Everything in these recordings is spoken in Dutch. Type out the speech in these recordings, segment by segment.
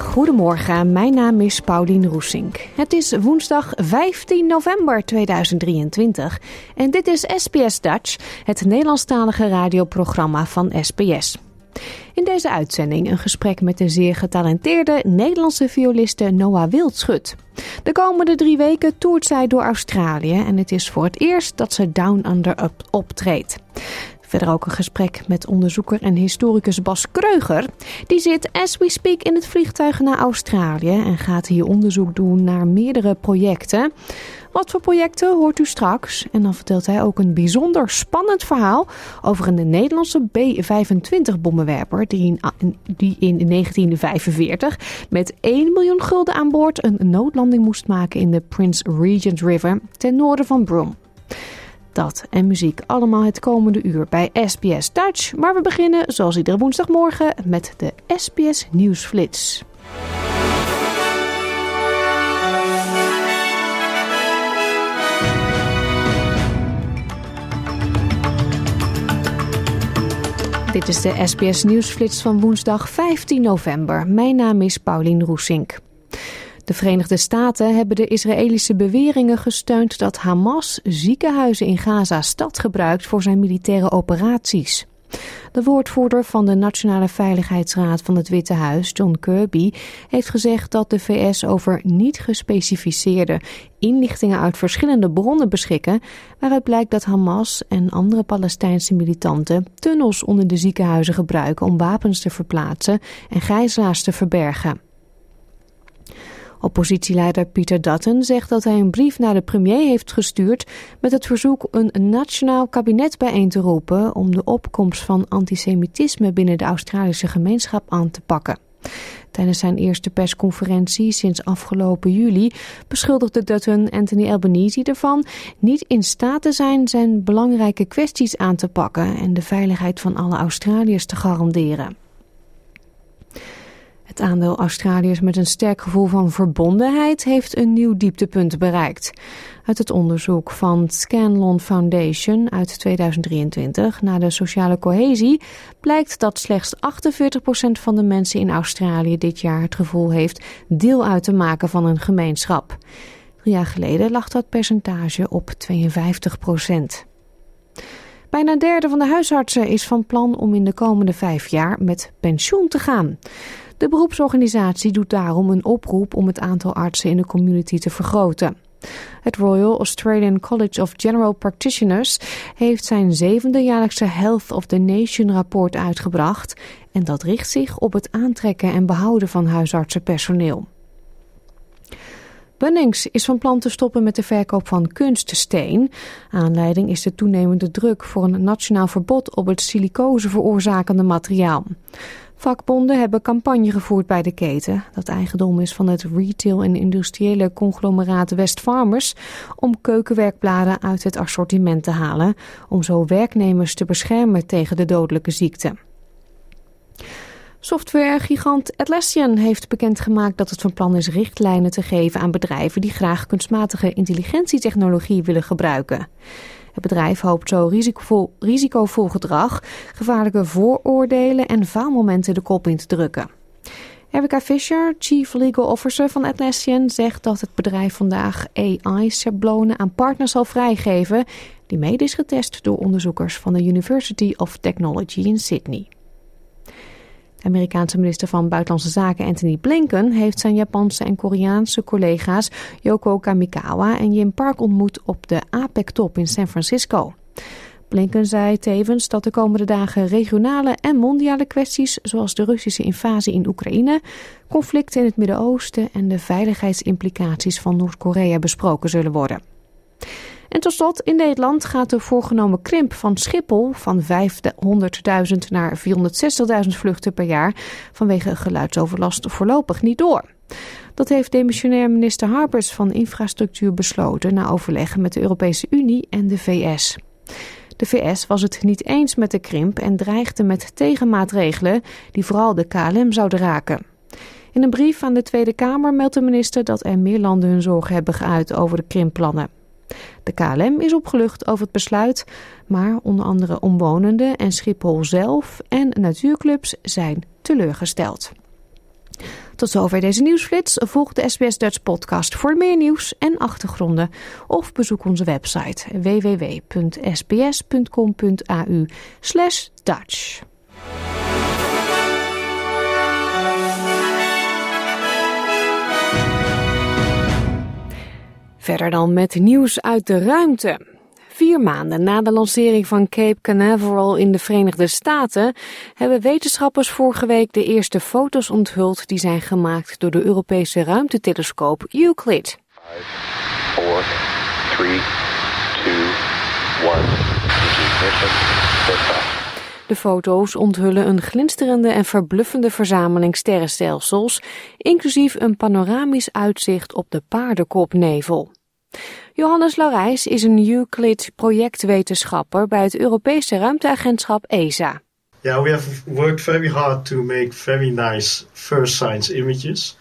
Een hele goede morgen. Mijn naam is Paulien Roesink. Het is woensdag 15 november 2023 en dit is SBS Dutch, het Nederlandstalige radioprogramma van SBS. In deze uitzending een gesprek met de zeer getalenteerde Nederlandse violiste Noah Wildschut. De komende drie weken toert zij door Australië en het is voor het eerst dat ze Down Under optreedt. Verder ook een gesprek met onderzoeker en historicus Bas Kreuger. Die zit as we speak in het vliegtuig naar Australië en gaat hier onderzoek doen naar meerdere projecten. Wat voor projecten hoort u straks? En dan vertelt hij ook een bijzonder spannend verhaal over een Nederlandse B-25 bommenwerper die in, die in 1945 met 1 miljoen gulden aan boord een noodlanding moest maken in de Prince Regent River ten noorden van Broome. Dat en muziek allemaal het komende uur bij SBS Dutch. Maar we beginnen zoals iedere woensdagmorgen met de SBS Nieuwsflits. Dit is de SBS Nieuwsflits van woensdag 15 november. Mijn naam is Paulien Roesink. De Verenigde Staten hebben de Israëlische beweringen gesteund dat Hamas ziekenhuizen in Gaza-stad gebruikt voor zijn militaire operaties. De woordvoerder van de Nationale Veiligheidsraad van het Witte Huis, John Kirby, heeft gezegd dat de VS over niet gespecificeerde inlichtingen uit verschillende bronnen beschikken, waaruit blijkt dat Hamas en andere Palestijnse militanten tunnels onder de ziekenhuizen gebruiken om wapens te verplaatsen en gijzelaars te verbergen. Oppositieleider Peter Dutton zegt dat hij een brief naar de premier heeft gestuurd met het verzoek een nationaal kabinet bijeen te roepen om de opkomst van antisemitisme binnen de Australische gemeenschap aan te pakken. Tijdens zijn eerste persconferentie sinds afgelopen juli beschuldigde Dutton Anthony Albanese ervan niet in staat te zijn zijn belangrijke kwesties aan te pakken en de veiligheid van alle Australiërs te garanderen. Het aandeel Australiërs met een sterk gevoel van verbondenheid heeft een nieuw dieptepunt bereikt. Uit het onderzoek van Scanlon Foundation uit 2023 naar de sociale cohesie blijkt dat slechts 48% van de mensen in Australië dit jaar het gevoel heeft deel uit te maken van een gemeenschap. Drie jaar geleden lag dat percentage op 52%. Bijna een derde van de huisartsen is van plan om in de komende vijf jaar met pensioen te gaan. De beroepsorganisatie doet daarom een oproep om het aantal artsen in de community te vergroten. Het Royal Australian College of General Practitioners heeft zijn zevende jaarlijkse Health of the Nation rapport uitgebracht en dat richt zich op het aantrekken en behouden van huisartsenpersoneel. Bunnings is van plan te stoppen met de verkoop van kunststeen. Aanleiding is de toenemende druk voor een nationaal verbod op het silicose veroorzakende materiaal. Vakbonden hebben campagne gevoerd bij de keten, dat eigendom is van het retail- en industriële conglomeraat Westfarmers, om keukenwerkbladen uit het assortiment te halen, om zo werknemers te beschermen tegen de dodelijke ziekte. Softwaregigant Atlassian heeft bekendgemaakt dat het van plan is richtlijnen te geven aan bedrijven die graag kunstmatige intelligentietechnologie willen gebruiken. Het bedrijf hoopt zo risicovol, risicovol gedrag, gevaarlijke vooroordelen en faalmomenten de kop in te drukken. Erica Fisher, Chief Legal Officer van Atlassian, zegt dat het bedrijf vandaag AI-schablonen aan partners zal vrijgeven die mede is getest door onderzoekers van de University of Technology in Sydney. Amerikaanse minister van Buitenlandse Zaken Anthony Blinken heeft zijn Japanse en Koreaanse collega's Yoko Kamikawa en Jim Park ontmoet op de APEC-top in San Francisco. Blinken zei tevens dat de komende dagen regionale en mondiale kwesties, zoals de Russische invasie in Oekraïne, conflicten in het Midden-Oosten en de veiligheidsimplicaties van Noord-Korea besproken zullen worden. En tot slot, in Nederland gaat de voorgenomen krimp van Schiphol van 500.000 naar 460.000 vluchten per jaar vanwege geluidsoverlast voorlopig niet door. Dat heeft demissionair minister Harbers van Infrastructuur besloten na overleggen met de Europese Unie en de VS. De VS was het niet eens met de krimp en dreigde met tegenmaatregelen die vooral de KLM zouden raken. In een brief aan de Tweede Kamer meldt de minister dat er meer landen hun zorgen hebben geuit over de krimpplannen. De KLM is opgelucht over het besluit, maar onder andere omwonenden en Schiphol zelf en natuurclubs zijn teleurgesteld. Tot zover deze nieuwsflits. Volg de SBS Dutch podcast voor meer nieuws en achtergronden. Of bezoek onze website www.sbs.com.au Dutch. Verder dan met nieuws uit de ruimte. Vier maanden na de lancering van Cape Canaveral in de Verenigde Staten hebben wetenschappers vorige week de eerste foto's onthuld die zijn gemaakt door de Europese ruimtetelescoop Euclid. 5, 4, 3, 2, 1. De foto's onthullen een glinsterende en verbluffende verzameling sterrenstelsels, inclusief een panoramisch uitzicht op de paardenkopnevel. Johannes Laurijs is een Euclid-projectwetenschapper bij het Europese ruimteagentschap ESA. Yeah, we have worked very hard to make very nice first science images.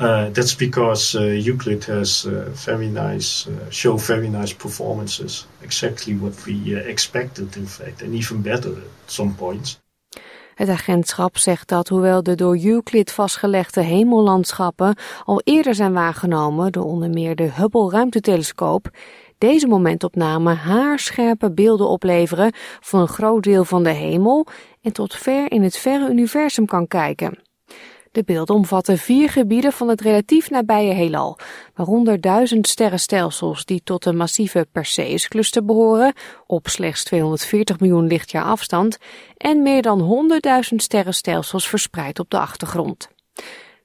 Uh, that's because uh, Euclid has uh, very nice, uh, show very nice performances. Exactly what we uh, expected, in fact, and even better at some points. Het agentschap zegt dat hoewel de door Euclid vastgelegde hemellandschappen al eerder zijn waargenomen door onder meer de Hubble ruimtetelescoop, deze momentopname haarscherpe beelden opleveren van een groot deel van de hemel en tot ver in het verre universum kan kijken. De beelden omvatten vier gebieden van het relatief nabije heelal, waaronder duizend sterrenstelsels die tot de massieve Perseus-cluster behoren, op slechts 240 miljoen lichtjaar afstand, en meer dan 100.000 sterrenstelsels verspreid op de achtergrond.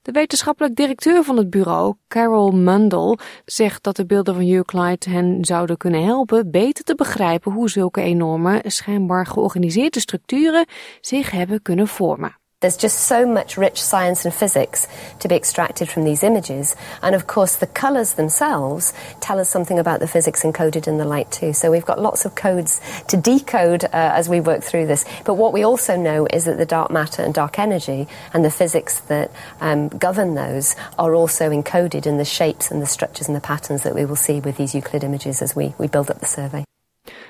De wetenschappelijk directeur van het bureau, Carol Mundell, zegt dat de beelden van Euclid hen zouden kunnen helpen beter te begrijpen hoe zulke enorme, schijnbaar georganiseerde structuren zich hebben kunnen vormen. There's just so much rich science and physics to be extracted from these images. And of course, the colours themselves tell us something about the physics encoded in the light, too. So we've got lots of codes to decode uh, as we work through this. But what we also know is that the dark matter and dark energy and the physics that um, govern those are also encoded in the shapes and the structures and the patterns that we will see with these Euclid images as we, we build up the survey.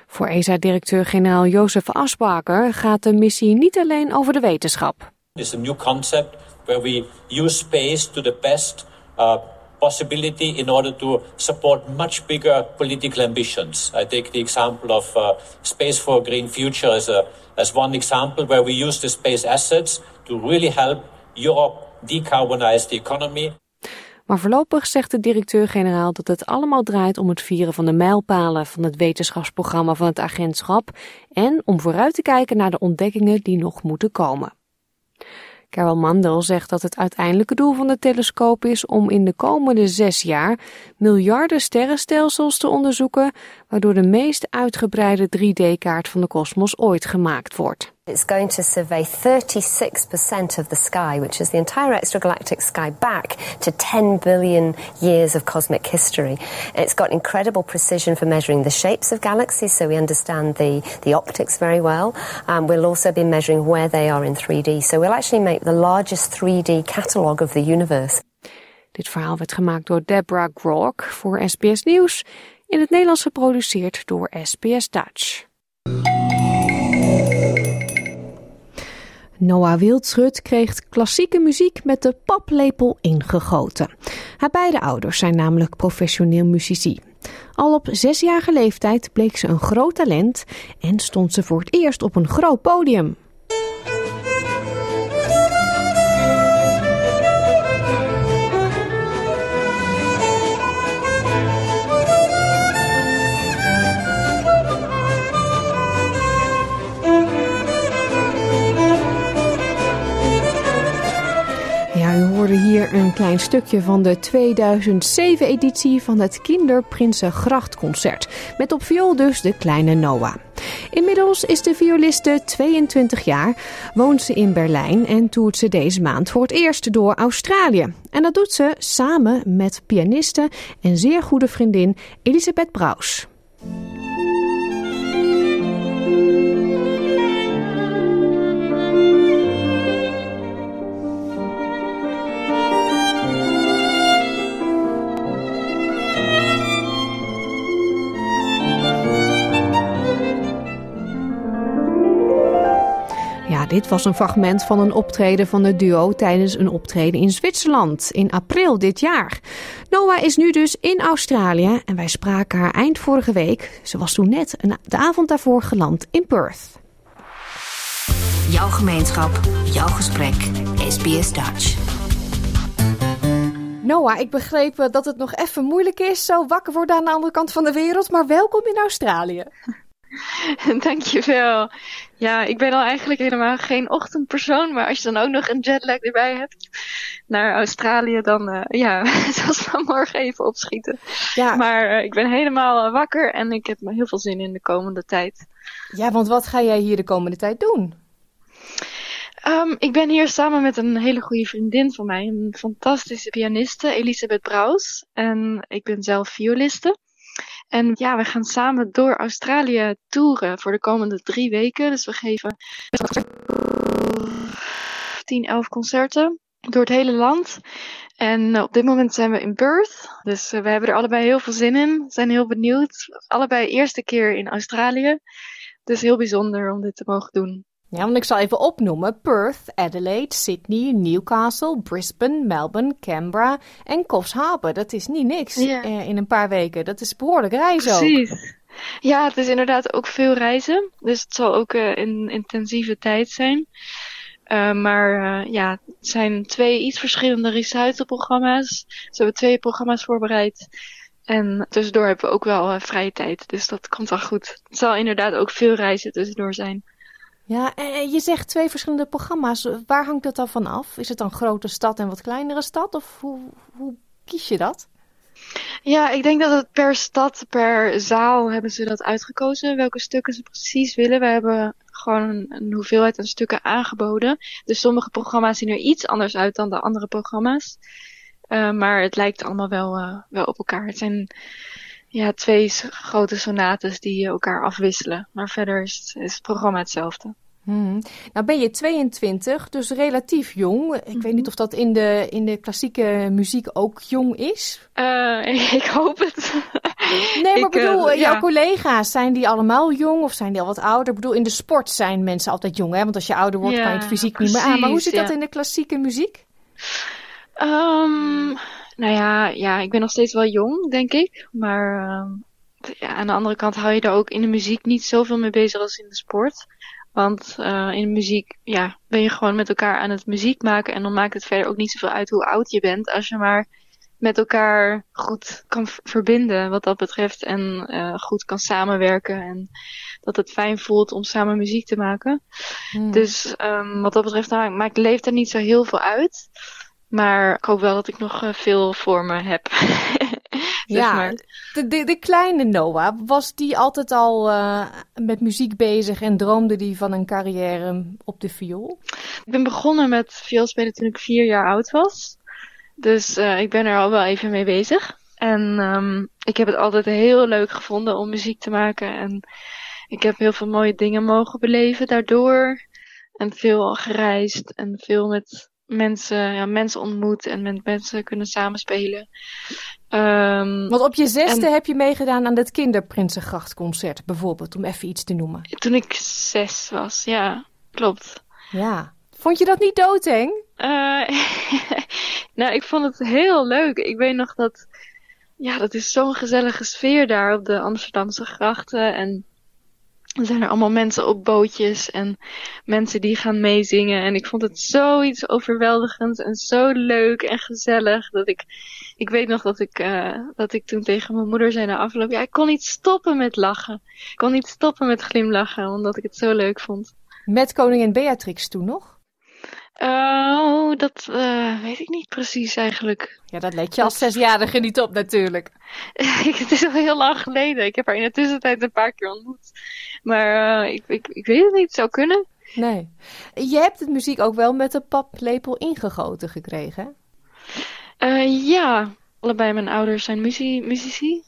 Voor ESA-directeur-generaal Jozef Asbaker gaat de missie niet alleen over de wetenschap. Is a new concept where we use space to the best uh, possibility in order to support much bigger political ambitions. I take the example of uh, Space for a Green Future as, a, as one example where we use the space assets to really help Europe decarbonize the economy. Maar voorlopig zegt de directeur-generaal dat het allemaal draait om het vieren van de mijlpalen van het wetenschapsprogramma van het agentschap en om vooruit te kijken naar de ontdekkingen die nog moeten komen. Carol Mandel zegt dat het uiteindelijke doel van de telescoop is om in de komende zes jaar miljarden sterrenstelsels te onderzoeken, waardoor de meest uitgebreide 3D-kaart van de kosmos ooit gemaakt wordt. It's going to survey 36% of the sky, which is the entire extragalactic sky, back to 10 billion years of cosmic history. It's got incredible precision for measuring the shapes of galaxies, so we understand the, the optics very well. Um, we'll also be measuring where they are in 3D, so we'll actually make the largest 3D catalogue of the universe. Dit verhaal werd gemaakt door Deborah Grok voor SBS Nieuws, in het Nederlands geproduceerd door SBS Dutch. Noah Wildschut kreeg klassieke muziek met de paplepel ingegoten. Haar beide ouders zijn namelijk professioneel muzici. Al op zesjarige leeftijd bleek ze een groot talent en stond ze voor het eerst op een groot podium. Een klein stukje van de 2007-editie van het Kinderprinsengrachtconcert. Met op viool dus de kleine Noah. Inmiddels is de violiste 22 jaar, woont ze in Berlijn en toert ze deze maand voor het eerst door Australië. En dat doet ze samen met pianiste en zeer goede vriendin Elisabeth Braus. Dit was een fragment van een optreden van het duo tijdens een optreden in Zwitserland in april dit jaar. Noah is nu dus in Australië en wij spraken haar eind vorige week. Ze was toen net de avond daarvoor geland in Perth. Jouw gemeenschap, jouw gesprek, SBS Dutch. Noah, ik begreep eh, dat het nog even moeilijk is, zo wakker worden aan de andere kant van de wereld, maar welkom in Australië. Dankjewel. Ja, ik ben al eigenlijk helemaal geen ochtendpersoon, maar als je dan ook nog een jetlag erbij hebt naar Australië, dan uh, ja, zoals we morgen even opschieten. Ja. Maar uh, ik ben helemaal uh, wakker en ik heb me heel veel zin in de komende tijd. Ja, want wat ga jij hier de komende tijd doen? Um, ik ben hier samen met een hele goede vriendin van mij, een fantastische pianiste, Elisabeth Braus. En ik ben zelf violiste. En ja, we gaan samen door Australië toeren voor de komende drie weken. Dus we geven 10, 11 concerten door het hele land. En op dit moment zijn we in Perth. Dus uh, we hebben er allebei heel veel zin in. Zijn heel benieuwd. Allebei eerste keer in Australië. Dus heel bijzonder om dit te mogen doen. Ja, want ik zal even opnoemen: Perth, Adelaide, Sydney, Newcastle, Brisbane, Melbourne, Canberra en Coffs Harbour. Dat is niet niks eh, in een paar weken. Dat is behoorlijk reizen Precies. Ja, het is inderdaad ook veel reizen. Dus het zal ook uh, een intensieve tijd zijn. Uh, maar ja, het zijn twee iets verschillende recitalprogramma's. Ze hebben twee programma's voorbereid. En tussendoor hebben we ook wel vrije tijd. Dus dat komt wel goed. Het zal inderdaad ook veel reizen tussendoor zijn. Ja, en je zegt twee verschillende programma's. Waar hangt dat dan van af? Is het dan grote stad en wat kleinere stad? Of hoe, hoe kies je dat? Ja, ik denk dat het per stad, per zaal hebben ze dat uitgekozen. Welke stukken ze precies willen. We hebben gewoon een, hoeveelheid aan stukken aangeboden. Dus sommige programma's zien er iets anders uit dan de andere programma's. Uh, maar het lijkt allemaal wel, uh, wel op elkaar. Het zijn ja, twee grote sonates die elkaar afwisselen. Maar verder is het, is het programma hetzelfde. Hmm. Nou ben je 22, dus relatief jong. Ik weet niet mhm. of dat in de, in de klassieke muziek ook jong is. Uh, ik hoop het. Nee, maar ik bedoel, uh, jouw collega's, zijn die allemaal jong of zijn die al wat ouder? Ik bedoel, in de sport zijn mensen altijd jong, hè? Want als je ouder wordt, kan je het fysiek niet meer aan. Maar hoe zit dat in de klassieke muziek? Um, nou ja, ja, ik ben nog steeds wel jong, denk ik. Maar uh, ja, aan de andere kant hou je er ook in de muziek niet zoveel mee bezig als in de sport. Want uh, in de muziek ja, ben je gewoon met elkaar aan het muziek maken. En dan maakt het verder ook niet zoveel uit hoe oud je bent. Als je maar met elkaar goed kan verbinden wat dat betreft. En uh, goed kan samenwerken. En dat het fijn voelt om samen muziek te maken. Hmm. Dus um, wat dat betreft nou, maakt leeft er niet zo heel veel uit. Maar ik hoop wel dat ik nog uh, veel voor me heb. ja, maar. de, de, de, kleine Noah, was die altijd al uh, met muziek bezig en droomde die van een carrière op de viool? Ik ben begonnen met vioolspelen toen ik vier jaar oud was. Dus uh, ik ben er al wel even mee bezig. En um, ik heb het altijd heel leuk gevonden om muziek te maken. En ik heb heel veel mooie dingen mogen beleven daardoor. En veel gereisd en veel met mensen, ja, mensen ontmoet en met mensen kunnen samenspelen. Um, Want op je zesde heb je meegedaan aan het Kinderprinsengrachtconcert bijvoorbeeld, om even iets te noemen. Toen ik zes was, ja, klopt. Ja. Vond je dat niet doodeng? Uh, nou, ik vond het heel leuk. Ik weet nog dat, ja, dat is zo'n gezellige sfeer daar op de Amsterdamse grachten en er zijn er allemaal mensen op bootjes en mensen die gaan meezingen. En ik vond het zoiets overweldigends en zo leuk en gezellig. Dat ik, ik weet nog dat ik, uh, dat ik toen tegen mijn moeder zei na afloop. Ja, ik kon niet stoppen met lachen. Ik kon niet stoppen met glimlachen, omdat ik het zo leuk vond. Met koningin Beatrix toen nog? Oh, dat uh, weet ik niet precies eigenlijk. Ja, dat let je als zesjarige niet op natuurlijk. het is al heel lang geleden. Ik heb haar in de tussentijd een paar keer ontmoet. Maar uh, ik, ik, ik weet het niet, het zou kunnen. Nee. Je hebt het muziek ook wel met de paplepel ingegoten gekregen, uh, ja, allebei mijn ouders zijn muzici.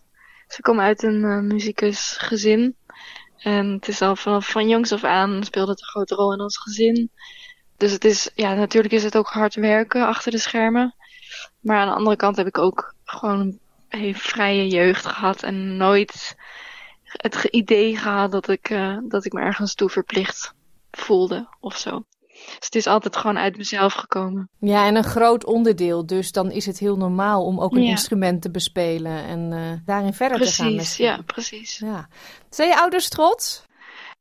Ze komen uit een muzikusgezin. En het is al vanaf van jongs af aan speelde het een grote rol in ons gezin. Dus het is, ja, natuurlijk is het ook hard werken achter de schermen. Maar aan de andere kant heb ik ook gewoon een vrije jeugd gehad en nooit het idee gehad dat ik, uh, dat ik me ergens toe verplicht voelde of zo. Dus het is altijd gewoon uit mezelf gekomen. Ja, en een groot onderdeel. Dus dan is het heel normaal om ook een instrument te bespelen en uh, daarin verder precies, te gaan. Precies, ja, precies. Ja. Zijn je ouders trots?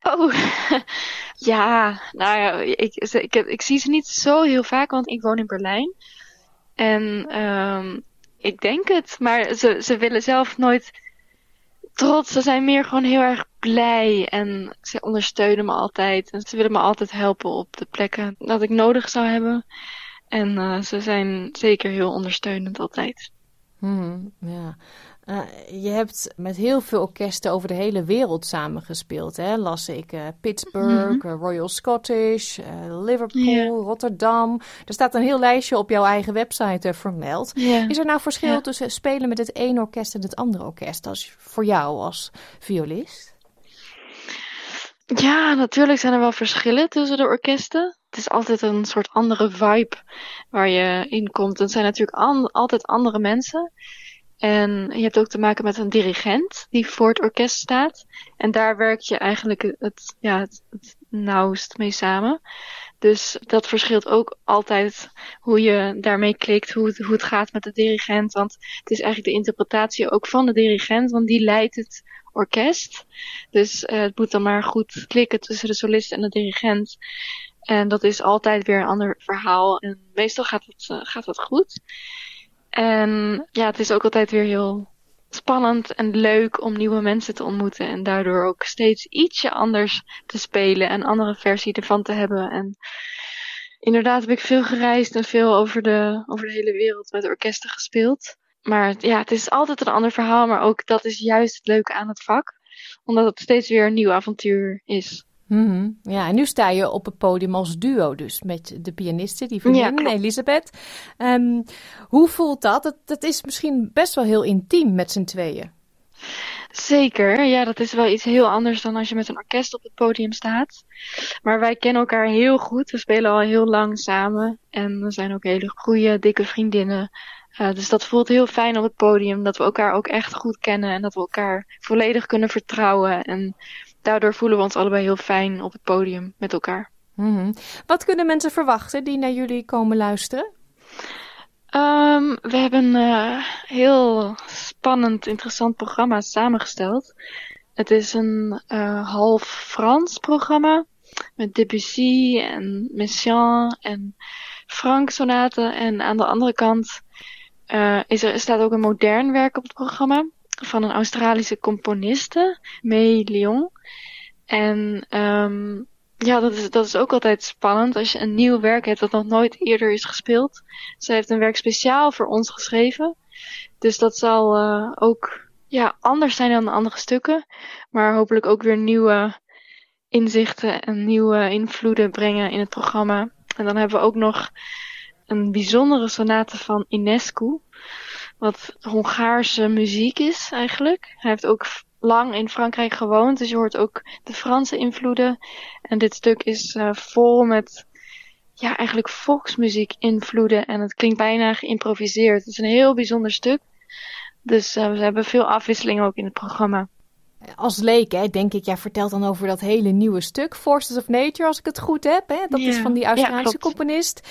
Oh, ja, nou ja, ik, ik, ik, zie ze niet zo heel vaak, want ik woon in Berlijn. En um, ik denk het, maar ze, ze willen zelf nooit trots. Ze zijn meer gewoon heel erg blij en ze ondersteunen me altijd. En ze willen me altijd helpen op de plekken dat ik nodig zou hebben. En uh, ze zijn zeker heel ondersteunend altijd. Hmm, ja. Uh, je hebt met heel veel orkesten over de hele wereld samengespeeld. Hè? Las ik uh, Pittsburgh, mm -hmm. Royal Scottish, Liverpool, yeah. Rotterdam. Er staat een heel lijstje op jouw eigen website vermeld. Yeah. Is er nou verschil yeah. tussen spelen met het ene orkest en het andere orkest als, voor jou als violist? Ja, natuurlijk zijn er wel verschillen tussen de orkesten. Het is altijd een soort andere vibe waar je in komt. Het zijn natuurlijk an altijd andere mensen. En je hebt ook te maken met een dirigent die voor het orkest staat. En daar werk je eigenlijk het, ja, het, nauwst mee samen. Dus dat verschilt ook altijd hoe je daarmee klikt, hoe het, hoe het gaat met de dirigent. Want het is eigenlijk de interpretatie ook van de dirigent, want die leidt het orkest. Dus uh, het moet dan maar goed klikken tussen de solist en de dirigent. En dat is altijd weer een ander verhaal. En meestal gaat het, uh, gaat het goed. En ja, het is ook altijd weer heel spannend en leuk om nieuwe mensen te ontmoeten. En daardoor ook steeds ietsje anders te spelen en andere versie ervan te hebben. En inderdaad heb ik veel gereisd en veel over de, over de hele wereld met orkesten gespeeld. Maar ja, het is altijd een ander verhaal. Maar ook dat is juist het leuke aan het vak. Omdat het steeds weer een nieuw avontuur is. Mm -hmm. Ja, en nu sta je op het podium als duo dus met de pianiste, die vriendin ja, Elisabeth. Um, hoe voelt dat? dat? Dat is misschien best wel heel intiem met z'n tweeën. Zeker, ja, dat is wel iets heel anders dan als je met een orkest op het podium staat. Maar wij kennen elkaar heel goed. We spelen al heel lang samen en we zijn ook hele goede, dikke vriendinnen. Uh, dus dat voelt heel fijn op het podium, dat we elkaar ook echt goed kennen en dat we elkaar volledig kunnen vertrouwen. En daardoor voelen we ons allebei heel fijn op het podium met elkaar. Mm -hmm. Wat kunnen mensen verwachten die naar jullie komen luisteren? Um, we hebben een uh, heel spannend, interessant programma samengesteld. Het is een uh, half Frans programma met Debussy en Messiaen en Frank sonaten. En aan de andere kant uh, is er, staat ook een modern werk op het programma van een Australische componiste, May Lyon. En um, ja, dat is, dat is ook altijd spannend als je een nieuw werk hebt dat nog nooit eerder is gespeeld. Zij heeft een werk speciaal voor ons geschreven. Dus dat zal uh, ook ja, anders zijn dan de andere stukken. Maar hopelijk ook weer nieuwe inzichten en nieuwe invloeden brengen in het programma. En dan hebben we ook nog een bijzondere sonate van Inescu. Wat Hongaarse muziek is eigenlijk. Hij heeft ook lang in Frankrijk gewoond, dus je hoort ook de Franse invloeden. En dit stuk is uh, vol met ja, eigenlijk volksmuziek invloeden en het klinkt bijna geïmproviseerd. Het is een heel bijzonder stuk. Dus uh, we hebben veel afwisseling ook in het programma. Als leek, hè, denk ik, jij vertelt dan over dat hele nieuwe stuk, Forces of Nature, als ik het goed heb. Hè? Dat is van die Australische ja, componist.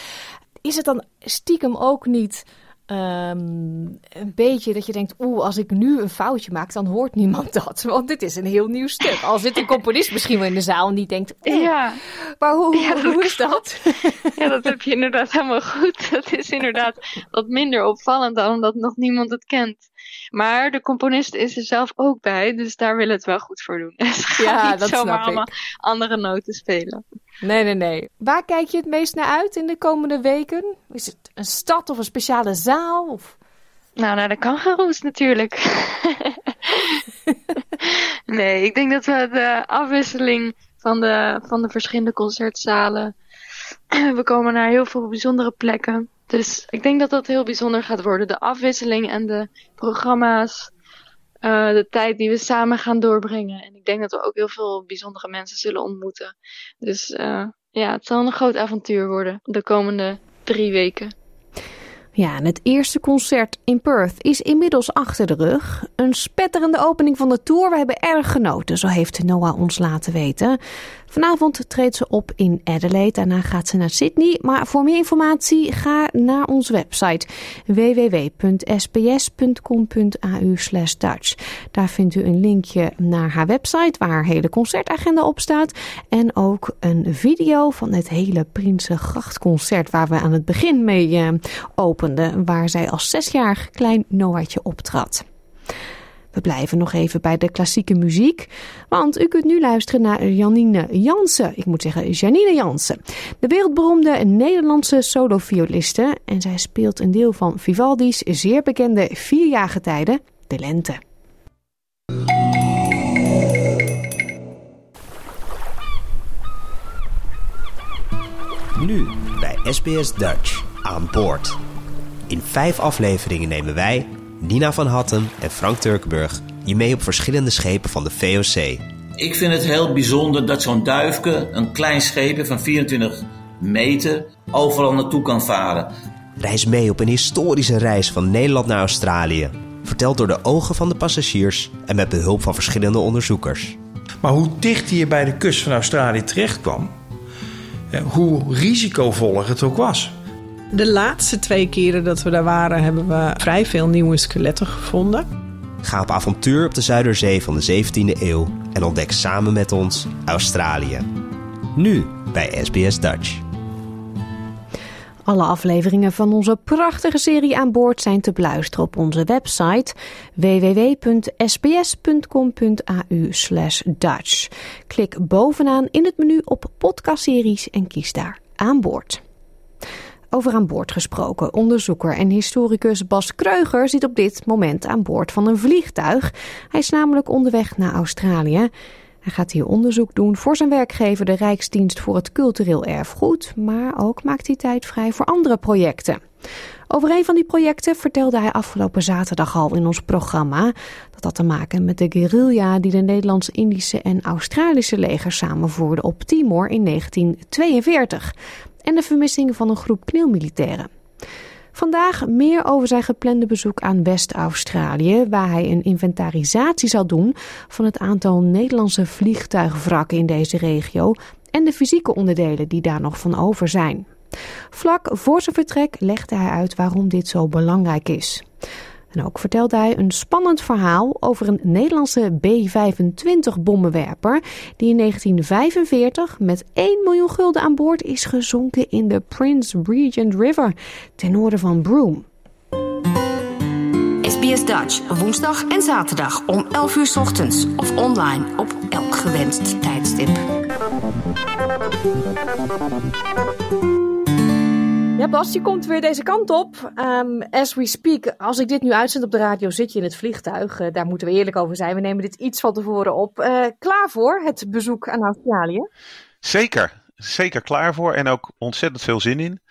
Is het dan stiekem ook niet Um, een beetje dat je denkt, oeh, als ik nu een foutje maak, dan hoort niemand dat. Want dit is een heel nieuw stuk. Al zit een componist misschien wel in de zaal en die denkt, oeh, ja. maar hoe, ja, hoe is dat? Ja, dat heb je inderdaad helemaal goed. Dat is inderdaad wat minder opvallend dan omdat nog niemand het kent. Maar de componist is er zelf ook bij, dus daar willen we het wel goed voor doen. Ja, niet dat zomaar snap allemaal ik. andere noten spelen. Nee, nee, nee. Waar kijk je het meest naar uit in de komende weken? Is het een stad of een speciale zaal? Of... Nou, naar de kangaroes natuurlijk. nee, ik denk dat we de afwisseling van de, van de verschillende concertzalen. We komen naar heel veel bijzondere plekken. Dus ik denk dat dat heel bijzonder gaat worden. De afwisseling en de programma's. Uh, de tijd die we samen gaan doorbrengen. En ik denk dat we ook heel veel bijzondere mensen zullen ontmoeten. Dus uh, ja, het zal een groot avontuur worden de komende drie weken. Ja, en het eerste concert in Perth is inmiddels achter de rug. Een spetterende opening van de tour. We hebben erg genoten, zo heeft Noah ons laten weten. Vanavond treedt ze op in Adelaide. Daarna gaat ze naar Sydney. Maar voor meer informatie ga naar onze website www.sbs.com.au Dutch. Daar vindt u een linkje naar haar website waar haar hele concertagenda op staat. En ook een video van het hele Prinsengrachtconcert waar we aan het begin mee uh, Waar zij als zesjarig klein Noah'tje optrad. We blijven nog even bij de klassieke muziek, want u kunt nu luisteren naar Janine Jansen. Ik moet zeggen Janine Jansen. De wereldberoemde Nederlandse solovioliste en zij speelt een deel van Vivaldi's zeer bekende vierjaargetijden, de lente. Nu bij SBS Dutch aan boord. In vijf afleveringen nemen wij Nina van Hatten en Frank Turkenburg je mee op verschillende schepen van de VOC. Ik vind het heel bijzonder dat zo'n duifke, een klein scheepje van 24 meter, overal naartoe kan varen. Reis mee op een historische reis van Nederland naar Australië. Verteld door de ogen van de passagiers en met behulp van verschillende onderzoekers. Maar hoe dicht je bij de kust van Australië terecht kwam, hoe risicovol het ook was. De laatste twee keren dat we daar waren, hebben we vrij veel nieuwe skeletten gevonden. Ga op avontuur op de Zuiderzee van de 17e eeuw en ontdek samen met ons Australië. Nu bij SBS Dutch. Alle afleveringen van onze prachtige serie aan boord zijn te beluisteren op onze website www.sbs.com.au Dutch. Klik bovenaan in het menu op podcastseries en kies daar aan boord. Over aan boord gesproken. Onderzoeker en historicus Bas Kreuger zit op dit moment aan boord van een vliegtuig. Hij is namelijk onderweg naar Australië. Hij gaat hier onderzoek doen voor zijn werkgever, de Rijksdienst voor het Cultureel Erfgoed. Maar ook maakt hij tijd vrij voor andere projecten. Over een van die projecten vertelde hij afgelopen zaterdag al in ons programma. Dat had te maken met de guerrilla die de Nederlands-Indische en Australische legers samenvoerden op Timor in 1942 en de vermissing van een groep kneelmilitairen. Vandaag meer over zijn geplande bezoek aan West-Australië, waar hij een inventarisatie zal doen van het aantal Nederlandse vliegtuigwrakken in deze regio en de fysieke onderdelen die daar nog van over zijn. Vlak voor zijn vertrek legde hij uit waarom dit zo belangrijk is. En ook vertelde hij een spannend verhaal over een Nederlandse B-25 bommenwerper die in 1945 met 1 miljoen gulden aan boord is gezonken in de Prince Regent River ten noorden van Broome. SBS Dutch, woensdag en zaterdag om 11 uur ochtends of online op elk gewenst tijdstip. Ja, je komt weer deze kant op. Um, as we speak, als ik dit nu uitzend op de radio, zit je in het vliegtuig. Uh, daar moeten we eerlijk over zijn. We nemen dit iets van tevoren op. Uh, klaar voor het bezoek aan Australië? Zeker, zeker klaar voor. En ook ontzettend veel zin in.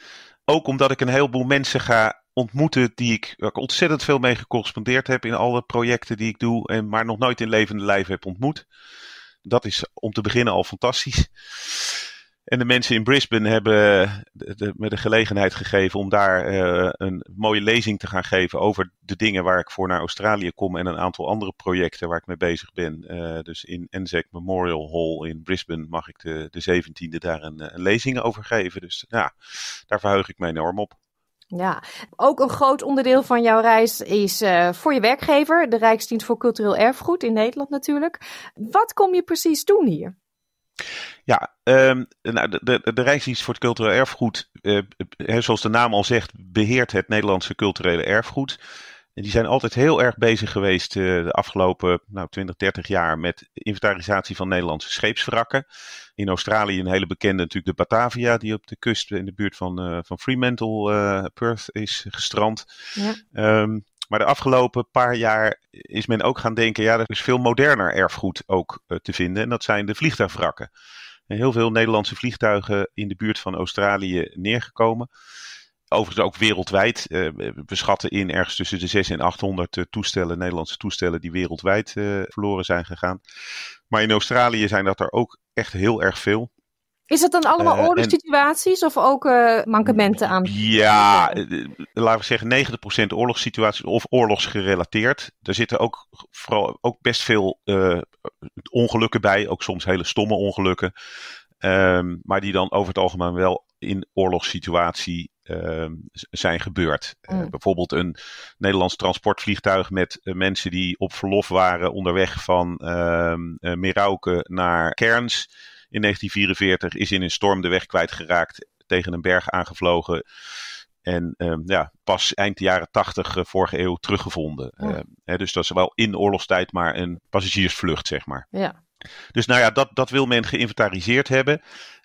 Ook omdat ik een heleboel mensen ga ontmoeten die ik, waar ik ontzettend veel mee gecorrespondeerd heb in alle projecten die ik doe. En maar nog nooit in levende lijf heb ontmoet. Dat is om te beginnen al fantastisch. En de mensen in Brisbane hebben de, me de gelegenheid gegeven om daar uh, een mooie lezing te gaan geven over de dingen waar ik voor naar Australië kom en een aantal andere projecten waar ik mee bezig ben. Uh, dus in Anzac Memorial Hall in Brisbane mag ik de, de 17e daar een, een lezing over geven. Dus ja, daar verheug ik me enorm op. Ja, ook een groot onderdeel van jouw reis is voor je werkgever, de Rijksdienst voor Cultureel Erfgoed in Nederland natuurlijk. Wat kom je precies doen hier? Ja, um, nou, de, de, de Rijksdienst voor het Cultureel Erfgoed, uh, zoals de naam al zegt, beheert het Nederlandse culturele erfgoed. En die zijn altijd heel erg bezig geweest de afgelopen nou, 20, 30 jaar met inventarisatie van Nederlandse scheepswrakken. In Australië een hele bekende natuurlijk de Batavia, die op de kust in de buurt van, van Fremantle, Perth, is gestrand. Ja. Ehm, maar de afgelopen paar jaar is men ook gaan denken, ja, er is veel moderner erfgoed ook te vinden. En dat zijn de vliegtuigwrakken. Heel veel Nederlandse vliegtuigen in de buurt van Australië neergekomen. Overigens ook wereldwijd. Uh, we schatten in ergens tussen de 6 en 800 uh, toestellen, Nederlandse toestellen, die wereldwijd verloren zijn gegaan. Maar in Australië zijn dat er ook echt heel erg veel. Is het dan allemaal Eh, oorlogssituaties of ook eh, mankementen aan? Ja, eh, laten we zeggen 90% oorlogssituaties of oorlogsgerelateerd. Er zitten ook, vooral, ook best veel ongelukken bij, ook soms hele stomme ongelukken. Ehm, maar die dan over het algemeen wel in oorlogssituatie ehm, zijn gebeurd. Mm. bijvoorbeeld een Nederlands transportvliegtuig met mensen die op verlof waren onderweg van eh, Merauke naar Cairns in 1944 is in een storm de weg kwijtgeraakt, tegen een berg aangevlogen. En ehm, ja, pas eind jaren 80, eh, vorige eeuw, teruggevonden. Ja. Ehm, hè, dus dat is wel in oorlogstijd maar een passagiersvlucht, zeg maar. Ja. Dus nou ja, dat, dat wil men geïnventariseerd hebben.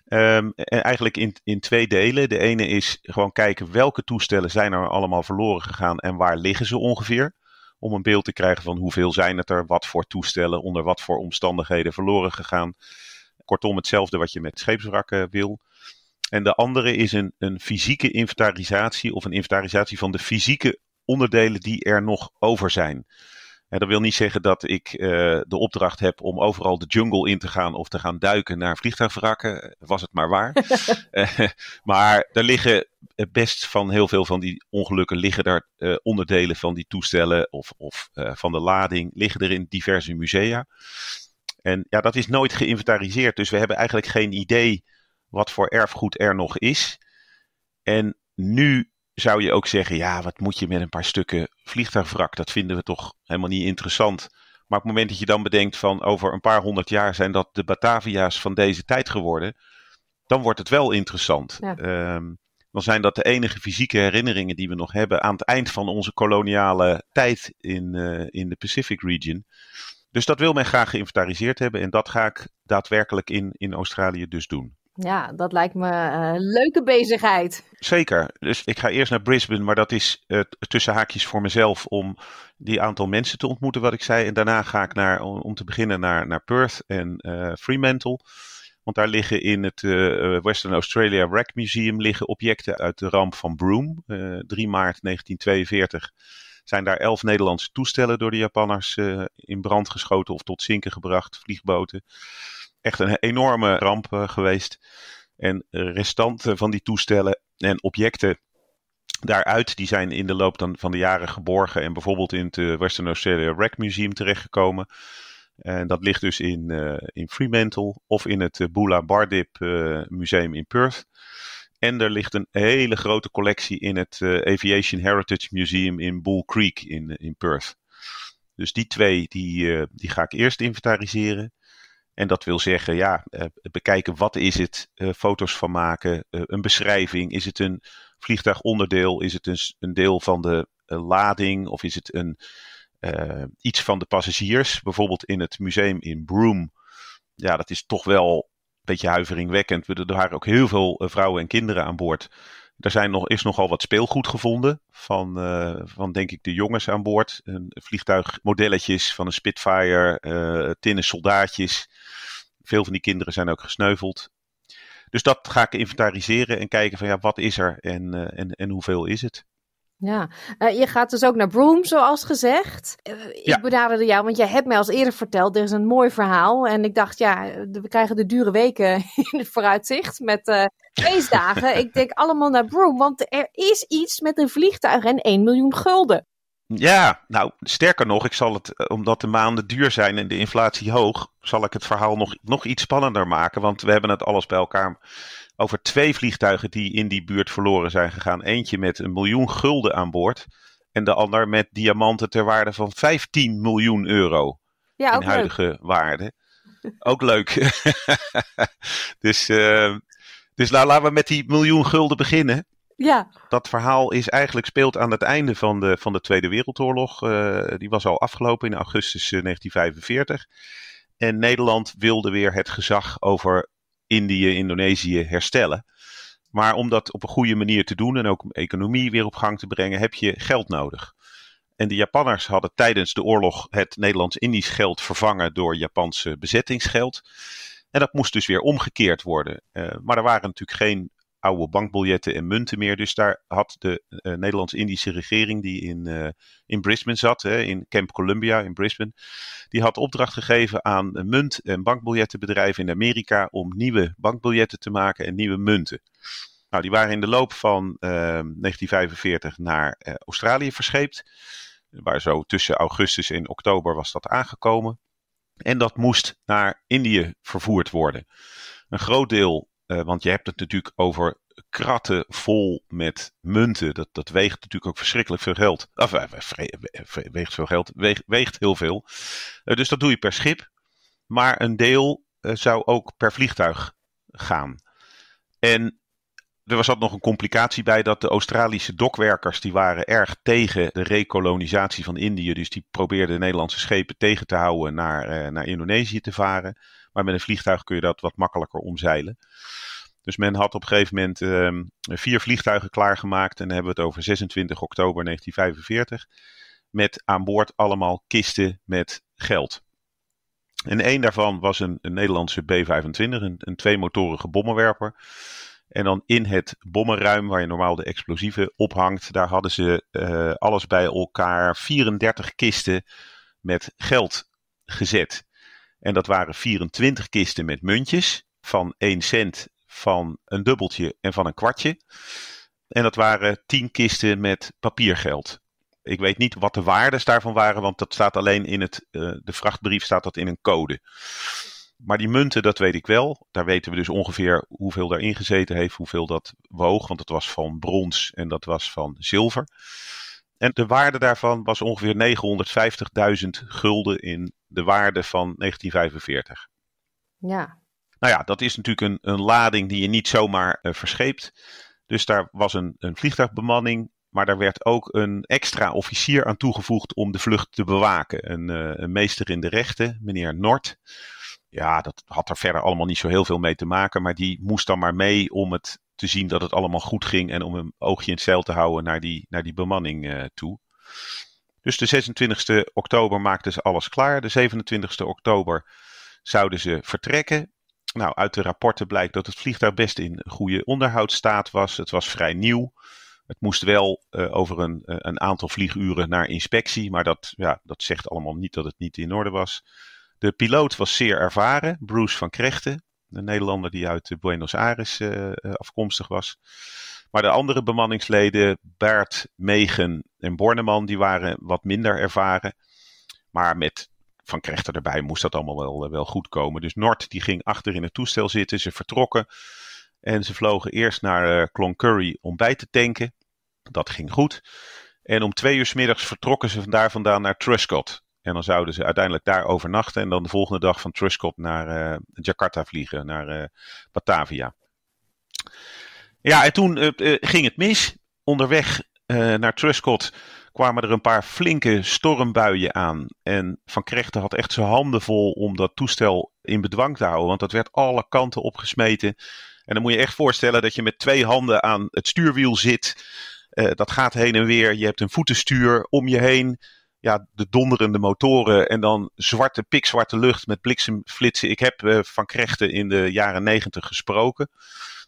Ehm, en eigenlijk in, in twee delen. De ene is gewoon kijken welke toestellen zijn er allemaal verloren gegaan en waar liggen ze ongeveer. Om een beeld te krijgen van hoeveel zijn het er, wat voor toestellen, onder wat voor omstandigheden verloren gegaan. Kortom, hetzelfde wat je met scheepswrakken wil. En de andere is een, een fysieke inventarisatie of een inventarisatie van de fysieke onderdelen die er nog over zijn. En dat wil niet zeggen dat ik eh, de opdracht heb om overal de jungle in te gaan of te gaan duiken naar vliegtuigwrakken. Was het maar waar. Eh, maar er liggen best van heel veel van die ongelukken liggen er eh, onderdelen van die toestellen of, of van de lading liggen er in diverse musea. En ja, dat is nooit geïnventariseerd. Dus we hebben eigenlijk geen idee wat voor erfgoed er nog is. En nu zou je ook zeggen, ja, wat moet je met een paar stukken vliegtuigwrak? Dat vinden we toch helemaal niet interessant. Maar op het moment dat je dan bedenkt van over een paar honderd jaar zijn dat de Batavia's van deze tijd geworden, dan wordt het wel interessant. Ja. Ehm, dan zijn dat de enige fysieke herinneringen die we nog hebben aan het eind van onze koloniale tijd in, eh, in de Pacific region. Dus dat wil men graag geïnventariseerd hebben en dat ga ik daadwerkelijk in, in Australië dus doen. Ja, dat lijkt me een leuke bezigheid. Zeker. Dus ik ga eerst naar Brisbane, maar dat is eh, tussen haakjes voor mezelf om die aantal mensen te ontmoeten, wat ik zei. En daarna ga ik naar, om te beginnen naar, naar Perth en eh, Fremantle. Want daar liggen in het eh, Western Australia Wreck Museum liggen objecten uit de ramp van Broome. Eh 3 maart 1942 zijn daar elf Nederlandse toestellen door de Japanners eh, in brand geschoten of tot zinken gebracht, vliegboten. Echt een enorme ramp eh, geweest. En restanten van die toestellen en objecten daaruit, die zijn in de loop dan van de jaren geborgen en bijvoorbeeld in het eh, Western Australia Wreck Museum terechtgekomen. En dat ligt dus in, in Fremantle of in het Bula Bardip Museum in Perth. En er ligt een hele grote collectie in het eh, Aviation Heritage Museum in Bull Creek in, in Perth. Dus die twee, die, eh, die ga ik eerst inventariseren. En dat wil zeggen, ja, eh, bekijken wat is het, eh, foto's van maken, eh, een beschrijving. Is het een vliegtuigonderdeel? Is het een, deel van de eh, lading? Of is het een, eh, iets van de passagiers? Bijvoorbeeld in het museum in Broome. Ja, dat is toch wel beetje huiveringwekkend. We- Er waren ook heel veel eh, vrouwen en kinderen aan boord. Er zijn nog, is nogal wat speelgoed gevonden van, eh, van denk ik de jongens aan boord. Een vliegtuigmodelletjes van een Spitfire, eh tinnen soldaatjes. Veel van die kinderen zijn ook gesneuveld. Dus dat ga ik inventariseren en kijken van ja, wat is er en, en, en hoeveel is het. Ja, Eh, je gaat dus ook naar Broome, zoals gezegd. Eh, Ja. Ik benaderde jou, want jij hebt mij als eerder verteld, er is een mooi verhaal. En ik dacht, ja, we krijgen de dure weken in het vooruitzicht met eh, feestdagen. ik denk allemaal naar Broome, want er is iets met een vliegtuig en 1 miljoen gulden. Ja, nou sterker nog, ik zal het, omdat de maanden duur zijn en de inflatie hoog, zal ik het verhaal nog, nog iets spannender maken. Want we hebben het alles bij elkaar over twee vliegtuigen die in die buurt verloren zijn gegaan. Eentje met een miljoen gulden aan boord en de ander met diamanten ter waarde van 15 miljoen euro Ja, in leuk. huidige waarde. Ook leuk. dus, eh, dus nou, laten we met die miljoen gulden beginnen. Ja. Dat verhaal is eigenlijk speelt aan het einde van de, van de Tweede Wereldoorlog. Uh, die was al afgelopen in augustus 1945. En Nederland wilde weer het gezag over Indië, Indonesië herstellen. Maar om dat op een goede manier te doen en ook om economie weer op gang te brengen, heb je geld nodig. En de Japanners hadden tijdens de oorlog het Nederlands-Indisch geld vervangen door Japanse bezettingsgeld. En dat moest dus weer omgekeerd worden. Uh, maar er waren natuurlijk geen oude bankbiljetten en munten meer. Dus daar had de uh, Nederlands-Indische regering, die in, uh, in Brisbane zat, hè, in Camp Columbia in Brisbane, die had opdracht gegeven aan munt- en bankbiljettenbedrijven in Amerika om nieuwe bankbiljetten te maken en nieuwe munten. Nou, die waren in de loop van 1945 naar Australië verscheept. Waar zo tussen augustus en oktober was dat aangekomen. En dat moest naar Indië vervoerd worden. Een groot deel, uh, want je hebt het natuurlijk over kratten vol met munten. Dat, dat weegt natuurlijk ook verschrikkelijk veel geld. Of uh, weegt veel geld, weegt, heel veel. Uh, dus dat doe je per schip. Maar een deel zou ook per vliegtuig gaan. En er zat nog een complicatie bij dat de Australische dokwerkers die waren erg tegen de rekolonisatie van Indië. Dus die probeerden Nederlandse schepen tegen te houden naar, naar Indonesië te varen. Maar met een vliegtuig kun je dat wat makkelijker omzeilen. Dus men had op een gegeven moment uh, vier vliegtuigen klaargemaakt. En dan hebben we het over 26 oktober 1945. Met aan boord allemaal kisten met geld. En één daarvan was een, Nederlandse B-25, een, een tweemotorige bommenwerper. En dan in het bommenruim, waar je normaal de explosieven ophangt, daar hadden ze uh, alles bij elkaar 34 kisten met geld gezet. En dat waren 24 kisten met muntjes van 1 cent, van een dubbeltje en van een kwartje. En dat waren 10 kisten met papiergeld. Ik weet niet wat de waardes daarvan waren, want dat staat alleen in het, uh, de vrachtbrief staat dat in een code. Maar die munten, dat weet ik wel. Daar weten we dus ongeveer hoeveel daarin gezeten heeft, hoeveel dat woog. Want het was van brons en dat was van zilver. En de waarde daarvan was ongeveer 950.000 gulden in de waarde van 1945. Ja. Nou ja, dat is natuurlijk een, een lading die je niet zomaar uh, verscheept. Dus daar was een, een vliegtuigbemanning, maar daar werd ook een extra officier aan toegevoegd om de vlucht te bewaken. Een, uh, een meester in de rechten, meneer Nort ja, dat had er verder allemaal niet zo heel veel mee te maken. Maar die moest dan maar mee om het te zien dat het allemaal goed ging. En om een oogje in het zeil te houden naar die, naar die bemanning uh, toe. Dus de 26e oktober maakten ze alles klaar. De 27e oktober zouden ze vertrekken. Nou, uit de rapporten blijkt dat het vliegtuig best in goede onderhoudsstaat was. Het was vrij nieuw. Het moest wel uh, over een, uh, een aantal vlieguren naar inspectie. Maar dat, ja, dat zegt allemaal niet dat het niet in orde was. De piloot was zeer ervaren, Bruce van Krechten, een Nederlander die uit Buenos Aires uh, afkomstig was. Maar de andere bemanningsleden, Bert, Megen en Borneman, die waren wat minder ervaren. Maar met Van Krechter erbij moest dat allemaal wel, wel goed komen. Dus Nord die ging achter in het toestel zitten, ze vertrokken. En ze vlogen eerst naar Cloncurry om bij te tanken. Dat ging goed. En om twee uur s middags vertrokken ze daar vandaan naar Truscott. En dan zouden ze uiteindelijk daar overnachten en dan de volgende dag van Truscott naar uh, Jakarta vliegen, naar uh, Batavia. Ja, en toen uh, ging het mis. Onderweg naar Truscott kwamen er een paar flinke stormbuien aan. En Van Krechten had echt zijn handen vol om dat toestel in bedwang te houden, want dat werd alle kanten opgesmeten. En dan moet je echt voorstellen dat je met twee handen aan het stuurwiel zit. dat gaat heen en weer. Je hebt een voetenstuur om je heen ja, de donderende motoren en dan zwarte, pikzwarte lucht met bliksemflitsen. Ik heb uh, Van Krechten in de jaren negentig gesproken.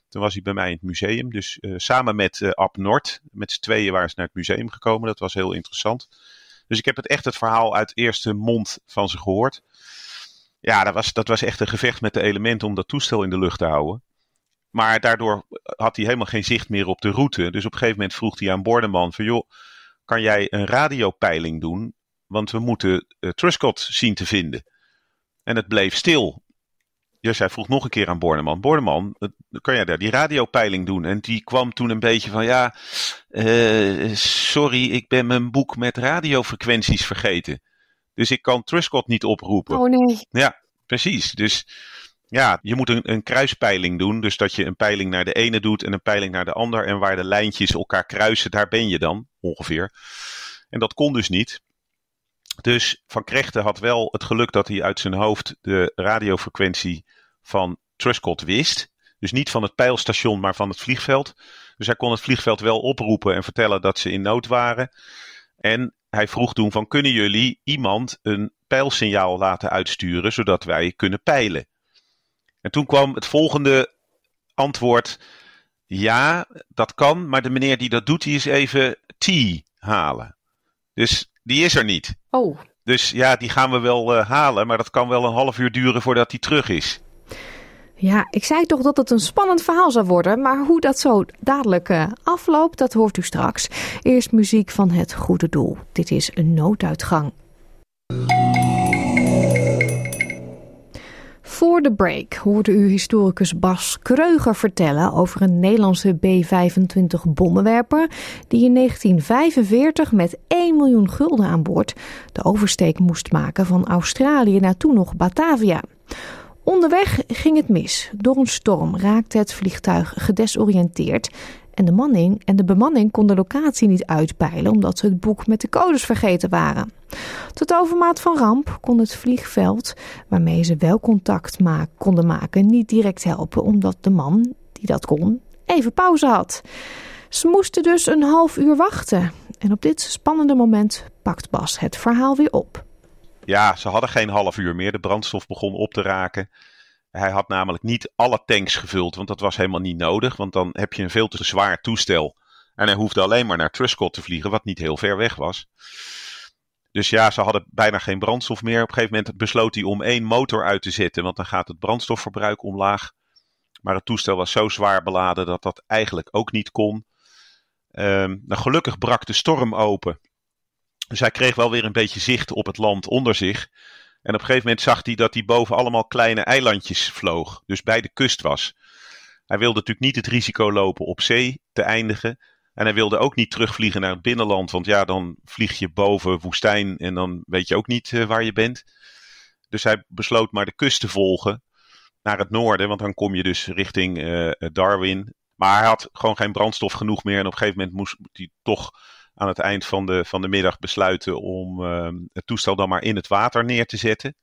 Toen was hij bij mij in het museum. Dus uh, samen met uh, Ab Noord, met z'n tweeën waren ze naar het museum gekomen. Dat was heel interessant. Dus ik heb het echt het verhaal uit eerste mond van ze gehoord. Ja, dat was, dat was echt een gevecht met de elementen om dat toestel in de lucht te houden. Maar daardoor had hij helemaal geen zicht meer op de route. Dus op een gegeven moment vroeg hij aan Bordeman van joh kan jij een radiopeiling doen, want we moeten uh, Truscott zien te vinden. En het bleef stil. Dus hij vroeg nog een keer aan Borneman. Borneman, kan jij daar die radiopeiling doen? En die kwam toen een beetje van, ja, uh, sorry, ik ben mijn boek met radiofrequenties vergeten. Dus ik kan Truscott niet oproepen. Oh nee. Ja, precies. Dus ja, je moet een, een kruispeiling doen. Dus dat je een peiling naar de ene doet en een peiling naar de ander. En waar de lijntjes elkaar kruisen, daar ben je dan ongeveer. En dat kon dus niet. Dus Van Krechten had wel het geluk dat hij uit zijn hoofd de radiofrequentie van Truscott wist. Dus niet van het pijlstation, maar van het vliegveld. Dus hij kon het vliegveld wel oproepen en vertellen dat ze in nood waren. En hij vroeg toen van kunnen jullie iemand een pijlsignaal laten uitsturen zodat wij kunnen peilen. En toen kwam het volgende antwoord. Ja, dat kan, maar de meneer die dat doet, die is even T halen. Dus die is er niet. Oh. Dus ja, die gaan we wel uh, halen, maar dat kan wel een half uur duren voordat hij terug is. Ja, ik zei toch dat het een spannend verhaal zou worden, maar hoe dat zo dadelijk uh, afloopt, dat hoort u straks. Eerst muziek van het goede doel. Dit is een nooduitgang. Voor de break hoorde u historicus Bas Kreuger vertellen over een Nederlandse B-25 bommenwerper die in 1945 met 1 miljoen gulden aan boord de oversteek moest maken van Australië naar toen nog Batavia. Onderweg ging het mis. Door een storm raakte het vliegtuig gedesoriënteerd en de, manning en de bemanning kon de locatie niet uitpeilen omdat ze het boek met de codes vergeten waren. Tot overmaat van ramp kon het vliegveld, waarmee ze wel contact konden maken, niet direct helpen omdat de man die dat kon even pauze had. Ze moesten dus een half uur wachten. En op dit spannende moment pakt Bas het verhaal weer op. Ja, ze hadden geen half uur meer. De brandstof begon op te raken. Hij had namelijk niet alle tanks gevuld, want dat was helemaal niet nodig. Want dan heb je een veel te zwaar toestel. En hij hoefde alleen maar naar Truscott te vliegen, wat niet heel ver weg was. Dus ja, ze hadden bijna geen brandstof meer. Op een gegeven moment besloot hij om één motor uit te zetten, want dan gaat het brandstofverbruik omlaag. Maar het toestel was zo zwaar beladen dat dat eigenlijk ook niet kon. Um, nou, gelukkig brak de storm open. Dus hij kreeg wel weer een beetje zicht op het land onder zich. En op een gegeven moment zag hij dat hij boven allemaal kleine eilandjes vloog. Dus bij de kust was. Hij wilde natuurlijk niet het risico lopen op zee te eindigen. En hij wilde ook niet terugvliegen naar het binnenland. Want ja, dan vlieg je boven woestijn en dan weet je ook niet uh, waar je bent. Dus hij besloot maar de kust te volgen naar het noorden. Want dan kom je dus richting uh, Darwin. Maar hij had gewoon geen brandstof genoeg meer. En op een gegeven moment moest hij toch aan het eind van de, van de middag besluiten om uh, het toestel dan maar in het water neer te zetten.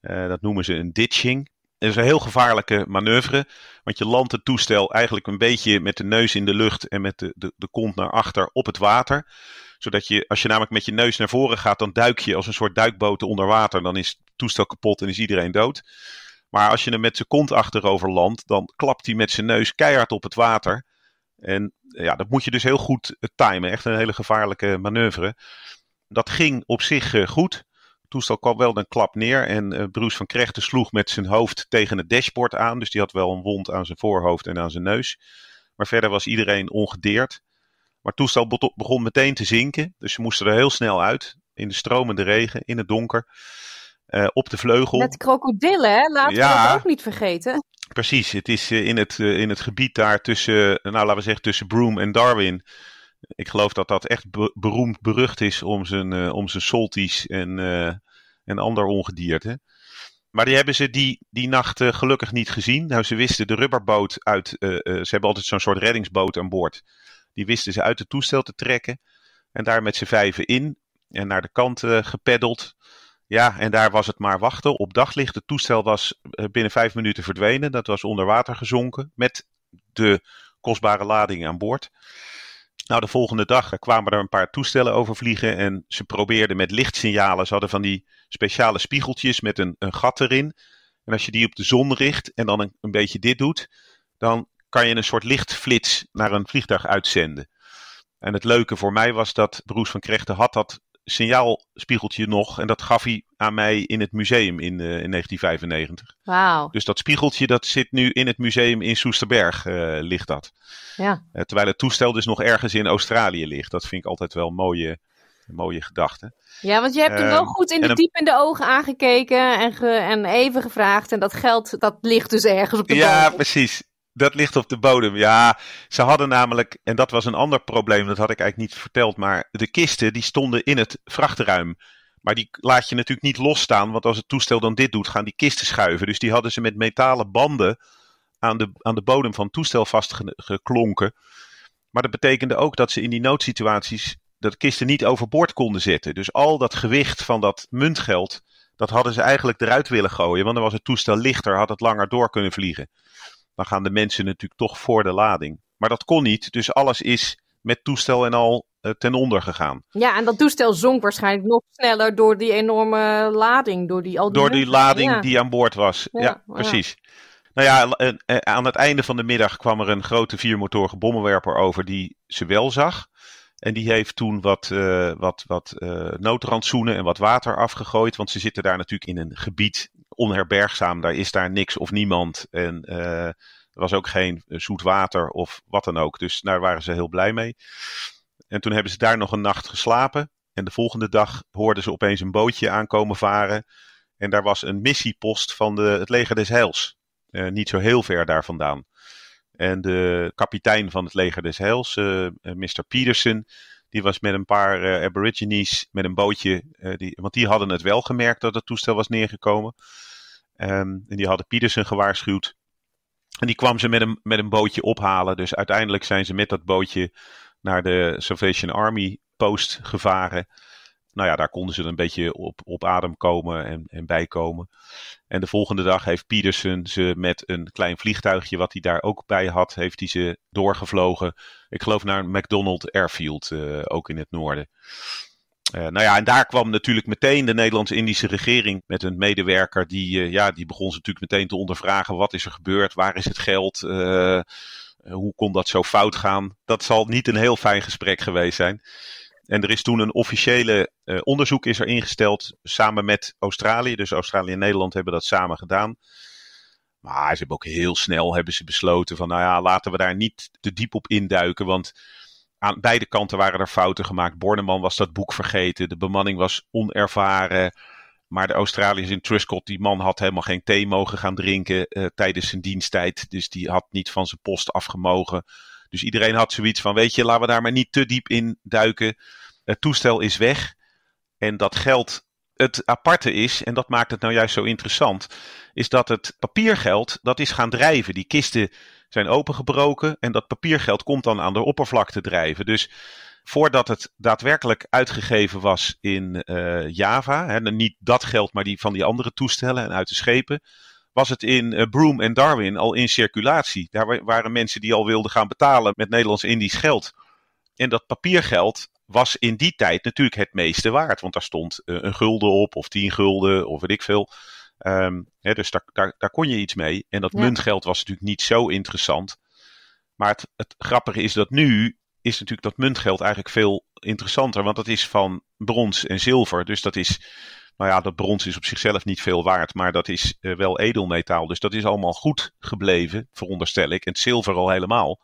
Uh, dat noemen ze een ditching. Het is een heel gevaarlijke manoeuvre, want je landt het toestel eigenlijk een beetje met de neus in de lucht en met de, de, de kont naar achter op het water. Zodat je, als je namelijk met je neus naar voren gaat, dan duik je als een soort duikboot onder water. Dan is het toestel kapot en is iedereen dood. Maar als je hem met zijn kont achterover landt, dan klapt hij met zijn neus keihard op het water. En ja, dat moet je dus heel goed eh, timen. Echt een hele gevaarlijke manoeuvre. Dat ging op zich uh, goed. Het toestel kwam wel een klap neer. En Bruce van Krechten sloeg met zijn hoofd tegen het dashboard aan. Dus die had wel een wond aan zijn voorhoofd en aan zijn neus. Maar verder was iedereen ongedeerd. Maar het toestel begon meteen te zinken. Dus ze moesten er heel snel uit. In de stromende regen, in het donker. Uh, op de vleugel. Met krokodillen, hè? Laten ja, we dat ook niet vergeten. Precies, het is in het, in het gebied daar tussen, nou laten we zeggen, tussen Broome en Darwin. Ik geloof dat dat echt beroemd berucht is om zijn, om zijn salties en, en ander ongedierte. Maar die hebben ze die, die nacht gelukkig niet gezien. Nou, ze wisten de rubberboot uit. ze hebben altijd zo'n soort reddingsboot aan boord. Die wisten ze uit het toestel te trekken. En daar met z'n vijven in. En naar de kant gepeddeld. Ja, en daar was het maar wachten op daglicht. Het toestel was binnen vijf minuten verdwenen. Dat was onder water gezonken met de kostbare lading aan boord. Nou, de volgende dag kwamen er een paar toestellen over vliegen en ze probeerden met lichtsignalen. Ze hadden van die speciale spiegeltjes met een, een gat erin. En als je die op de zon richt en dan een, een beetje dit doet, dan kan je een soort lichtflits naar een vliegtuig uitzenden. En het leuke voor mij was dat Broes van Krechten had dat signaalspiegeltje nog. En dat gaf hij aan mij in het museum in, uh, in 1995. Wauw. Dus dat spiegeltje dat zit nu in het museum in Soesterberg, uh, ligt dat. Ja. Uh, terwijl het toestel dus nog ergens in Australië ligt. Dat vind ik altijd wel een mooie, mooie gedachte. Ja, want je hebt hem wel goed in de diep in de ogen aangekeken en, ge, en even gevraagd. En dat geld, dat ligt dus ergens op de Ja, precies. Dat ligt op de bodem. Ja, ze hadden namelijk, en dat was een ander probleem, dat had ik eigenlijk niet verteld, maar de kisten die stonden in het vrachtruim. Maar die laat je natuurlijk niet losstaan, want als het toestel dan dit doet, gaan die kisten schuiven. Dus die hadden ze met metalen banden aan de, aan de bodem van het toestel vastgeklonken. Maar dat betekende ook dat ze in die noodsituaties dat kisten niet overboord konden zetten. Dus al dat gewicht van dat muntgeld, dat hadden ze eigenlijk eruit willen gooien. Want dan was het toestel lichter, had het langer door kunnen vliegen. Dan gaan de mensen natuurlijk toch voor de lading. Maar dat kon niet, dus alles is met toestel en al uh, ten onder gegaan. Ja, en dat toestel zonk waarschijnlijk nog sneller door die enorme lading. Door die, al die door die lading die aan boord was. Ja, precies. Nou ja, aan het einde van de middag kwam er een grote viermotorige bommenwerper over die ze wel zag. En die heeft toen wat, uh, wat, wat uh, noodrandsoenen en wat water afgegooid. Want ze zitten daar natuurlijk in een gebied onherbergzaam. Daar is daar niks of niemand. En uh, er was ook geen zoet water of wat dan ook. Dus daar waren ze heel blij mee. En toen hebben ze daar nog een nacht geslapen. En de volgende dag hoorden ze opeens een bootje aankomen varen. En daar was een missiepost van de, het leger des Heils. niet zo heel ver daar vandaan. En de kapitein van het leger des Heils, eh, eh, Mr. Peterson, die was met een paar aborigines met een bootje, die, want die hadden het wel gemerkt dat het toestel was neergekomen. Um, en die hadden Peterson gewaarschuwd. En die kwam ze met een, met een bootje ophalen. Dus uiteindelijk zijn ze met dat bootje naar de Salvation Army post gevaren nou ja, daar konden ze een beetje op, op adem komen en, en bijkomen. En de volgende dag heeft Peterson ze met een klein vliegtuigje, wat hij daar ook bij had, heeft hij ze doorgevlogen. Ik geloof naar McDonald Airfield, uh, ook in het noorden. Uh, nou ja, en daar kwam natuurlijk meteen de Nederlands-Indische regering met een medewerker. Die, uh, ja, die begon ze natuurlijk meteen te ondervragen. Wat is er gebeurd? Waar is het geld? hoe kon dat zo fout gaan? Dat zal niet een heel fijn gesprek geweest zijn. En er is toen een officiële onderzoek is er ingesteld samen met Australië. Dus Australië en Nederland hebben dat samen gedaan. Maar ze hebben ook heel snel hebben ze besloten van nou ja, laten we daar niet te diep op induiken. Want aan beide kanten waren er fouten gemaakt. Borneman was dat boek vergeten. De bemanning was onervaren. Maar de Australiërs in Truscott, die man had helemaal geen thee mogen gaan drinken uh, tijdens zijn diensttijd. Dus die had niet van zijn post afgemogen. Dus iedereen had zoiets van, weet je, laten we daar maar niet te diep in duiken. Het toestel is weg. En dat geld, het aparte is, en dat maakt het nou juist zo interessant, is dat het papiergeld, dat is gaan drijven. Die kisten zijn opengebroken en dat papiergeld komt dan aan de oppervlakte drijven. Dus voordat het daadwerkelijk uitgegeven was in uh, Java, hè, niet dat geld, maar die van die andere toestellen en uit de schepen, was het in uh, Broome en Darwin al in circulatie. Daar waren mensen die al wilden gaan betalen met Nederlands-Indisch geld. En dat papiergeld was in die tijd natuurlijk het meeste waard. Want daar stond uh, een gulden op, of tien gulden, of weet ik veel. Um, hè, dus daar, daar, daar, kon je iets mee. En dat ja. muntgeld was natuurlijk niet zo interessant. Maar het, het grappige is dat nu is natuurlijk dat muntgeld eigenlijk veel interessanter. Want dat is van brons en zilver. Dus dat is nou ja, dat brons is op zichzelf niet veel waard, maar dat is uh, wel edelmetaal. Dus dat is allemaal goed gebleven, veronderstel ik. En het zilver al helemaal.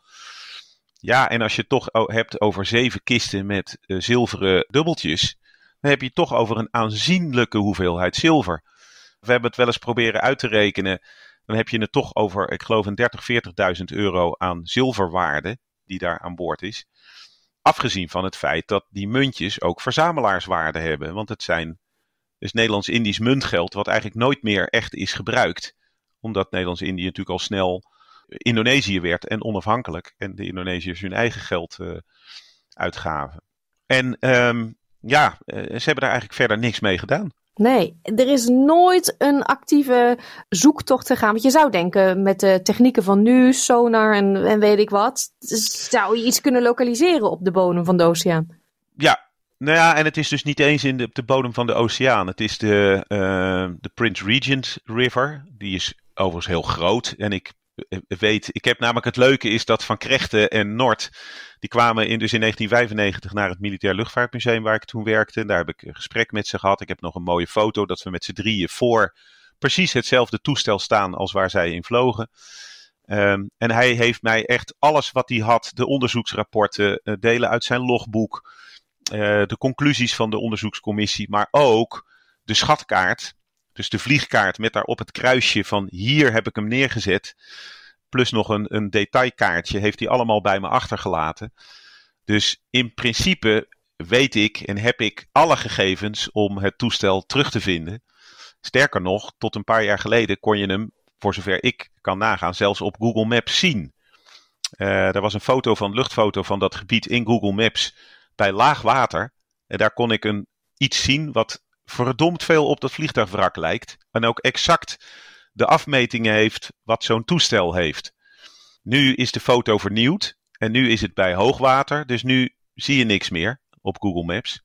Ja, en als je het toch hebt over zeven kisten met uh, zilveren dubbeltjes, dan heb je het toch over een aanzienlijke hoeveelheid zilver. We hebben het wel eens proberen uit te rekenen. Dan heb je het toch over, ik geloof, een 30, 40.000 euro aan zilverwaarde die daar aan boord is. Afgezien van het feit dat die muntjes ook verzamelaarswaarde hebben. Want het zijn dus Nederlands-Indisch muntgeld, wat eigenlijk nooit meer echt is gebruikt. Omdat Nederlands-Indië natuurlijk al snel Indonesië werd en onafhankelijk. En de Indonesiërs hun eigen geld uh, uitgaven. En um, ja, uh, ze hebben daar eigenlijk verder niks mee gedaan. Nee, er is nooit een actieve zoektocht gegaan. Want je zou denken, met de technieken van nu, sonar en, en weet ik wat, zou je iets kunnen lokaliseren op de bodem van de oceaan. Ja, nou ja, en het is dus niet eens in de, op de bodem van de oceaan. Het is de, uh, de Prince Regent River. Die is overigens heel groot. En ik eh, weet, ik heb namelijk het leuke is dat Van Krechten en Noord, die kwamen in, dus in 1995 naar het Militair Luchtvaartmuseum waar ik toen werkte. Daar heb ik een gesprek met ze gehad. Ik heb nog een mooie foto dat we met z'n drieën voor precies hetzelfde toestel staan als waar zij in vlogen. Um, en hij heeft mij echt alles wat hij had, de onderzoeksrapporten, uh, delen uit zijn logboek. De conclusies van de onderzoekscommissie, maar ook de schatkaart. Dus de vliegkaart met daarop het kruisje van hier heb ik hem neergezet. Plus nog een, een detailkaartje heeft hij allemaal bij me achtergelaten. Dus in principe weet ik en heb ik alle gegevens om het toestel terug te vinden. Sterker nog, tot een paar jaar geleden kon je hem, voor zover ik kan nagaan, zelfs op Google Maps zien. Uh, er was een foto van, luchtfoto van dat gebied in Google Maps bij laag water. En daar kon ik een, iets zien wat verdomd veel op dat vliegtuigwrak lijkt. En ook exact de afmetingen heeft wat zo'n toestel heeft. Nu is de foto vernieuwd en nu is het bij hoogwater, dus nu zie je niks meer op Google Maps.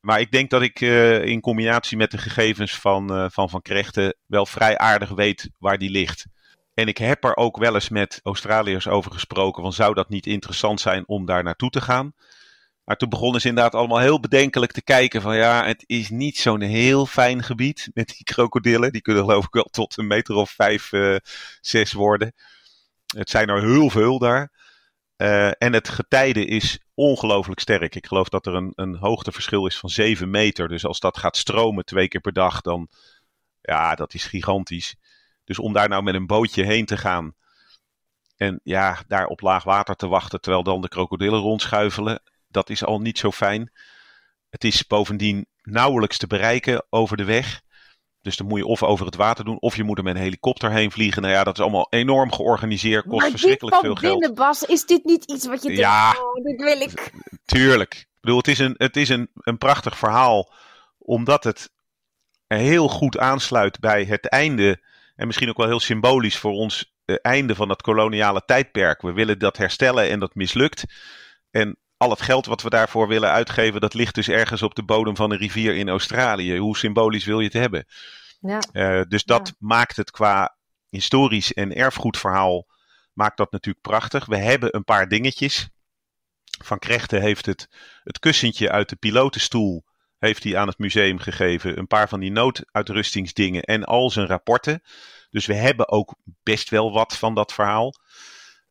Maar ik denk dat ik uh, in combinatie met de gegevens van uh, Van, van Krechten wel vrij aardig weet waar die ligt. En ik heb er ook wel eens met Australiërs over gesproken van zou dat niet interessant zijn om daar naartoe te gaan. Maar toen begonnen ze inderdaad allemaal heel bedenkelijk te kijken van ja, het is niet zo'n heel fijn gebied met die krokodillen. Die kunnen geloof ik wel tot een meter of vijf, uh, zes worden. Het zijn er heel veel daar. Uh, en het getijden is ongelooflijk sterk. Ik geloof dat er een, een hoogteverschil is van 7 meter. Dus als dat gaat stromen twee keer per dag, dan ja, dat is gigantisch. Dus om daar nou met een bootje heen te gaan en ja, daar op laag water te wachten terwijl dan de krokodillen rondschuifelen, dat is al niet zo fijn. Het is bovendien nauwelijks te bereiken over de weg. Dus dan moet je of over het water doen, of je moet er met een helikopter heen vliegen. Nou ja, dat is allemaal enorm georganiseerd, kost maar verschrikkelijk veel binnen, geld. Bas, is dit niet iets wat je Ja. denkt, oh, dit wil ik. Tuurlijk. Ik bedoel, het is een, het is een, een prachtig verhaal, omdat het heel goed aansluit bij het einde, en misschien ook wel heel symbolisch voor ons eh, einde van dat koloniale tijdperk. We willen dat herstellen en dat mislukt. En al het geld wat we daarvoor willen uitgeven, dat ligt dus ergens op de bodem van een rivier in Australië. Hoe symbolisch wil je het hebben? Ja. Eh, dus dat maakt het qua historisch en erfgoedverhaal maakt dat natuurlijk prachtig. We hebben een paar dingetjes. Van Krechten heeft het, het kussentje uit de pilotenstoel heeft hij aan het museum gegeven. Een paar van die nooduitrustingsdingen en al zijn rapporten. Dus we hebben ook best wel wat van dat verhaal.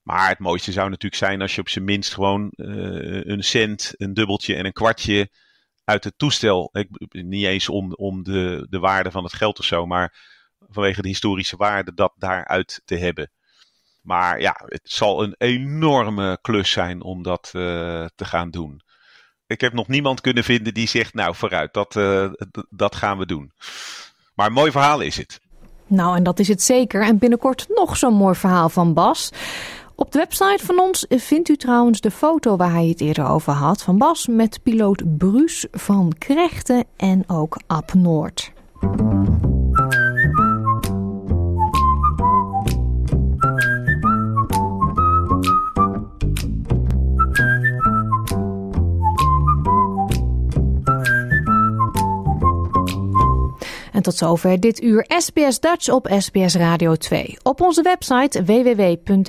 Maar het mooiste zou natuurlijk zijn als je op zijn minst gewoon eh, een cent, een dubbeltje en een kwartje uit het toestel. Ik, niet eens om, om de, de waarde van het geld of zo, maar vanwege de historische waarde dat daaruit te hebben. Maar ja, het zal een enorme klus zijn om dat eh, te gaan doen. Ik heb nog niemand kunnen vinden die zegt, nou vooruit, dat, eh, dat gaan we doen. Maar een mooi verhaal is het. Nou, en dat is het zeker. En binnenkort nog zo'n mooi verhaal van Bas. Op de website van ons vindt u trouwens de foto waar hij het eerder over had van Bas met piloot Bruce van Krechten en ook Ab Noord. Tot zover dit uur SBS Dutch op SBS Radio 2. Op onze website www.sbs.com.au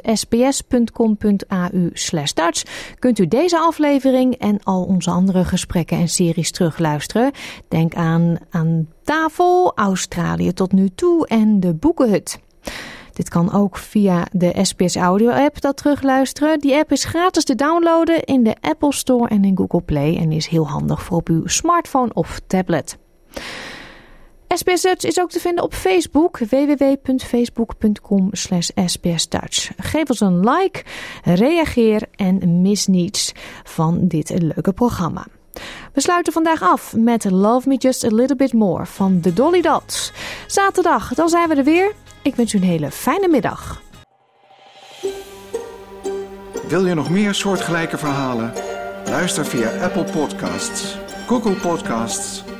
Dutch kunt u deze aflevering en al onze andere gesprekken en series terugluisteren. Denk aan Aan tafel, Australië tot nu toe en de Boekenhut. Dit kan ook via de SBS Audio app dat terugluisteren. Die app is gratis te downloaden in de Apple Store en in Google Play en is heel handig voor op uw smartphone of tablet. SBS Dutch is ook te vinden op Facebook, www.facebook.com sbsdutch. Geef ons een like, reageer en mis niets van dit leuke programma. We sluiten vandaag af met Love Me Just a Little Bit More van de Dolly Dots. Zaterdag, dan zijn we er weer. Ik wens u een hele fijne middag. Wil je nog meer soortgelijke verhalen? Luister via Apple Podcasts, Google Podcasts,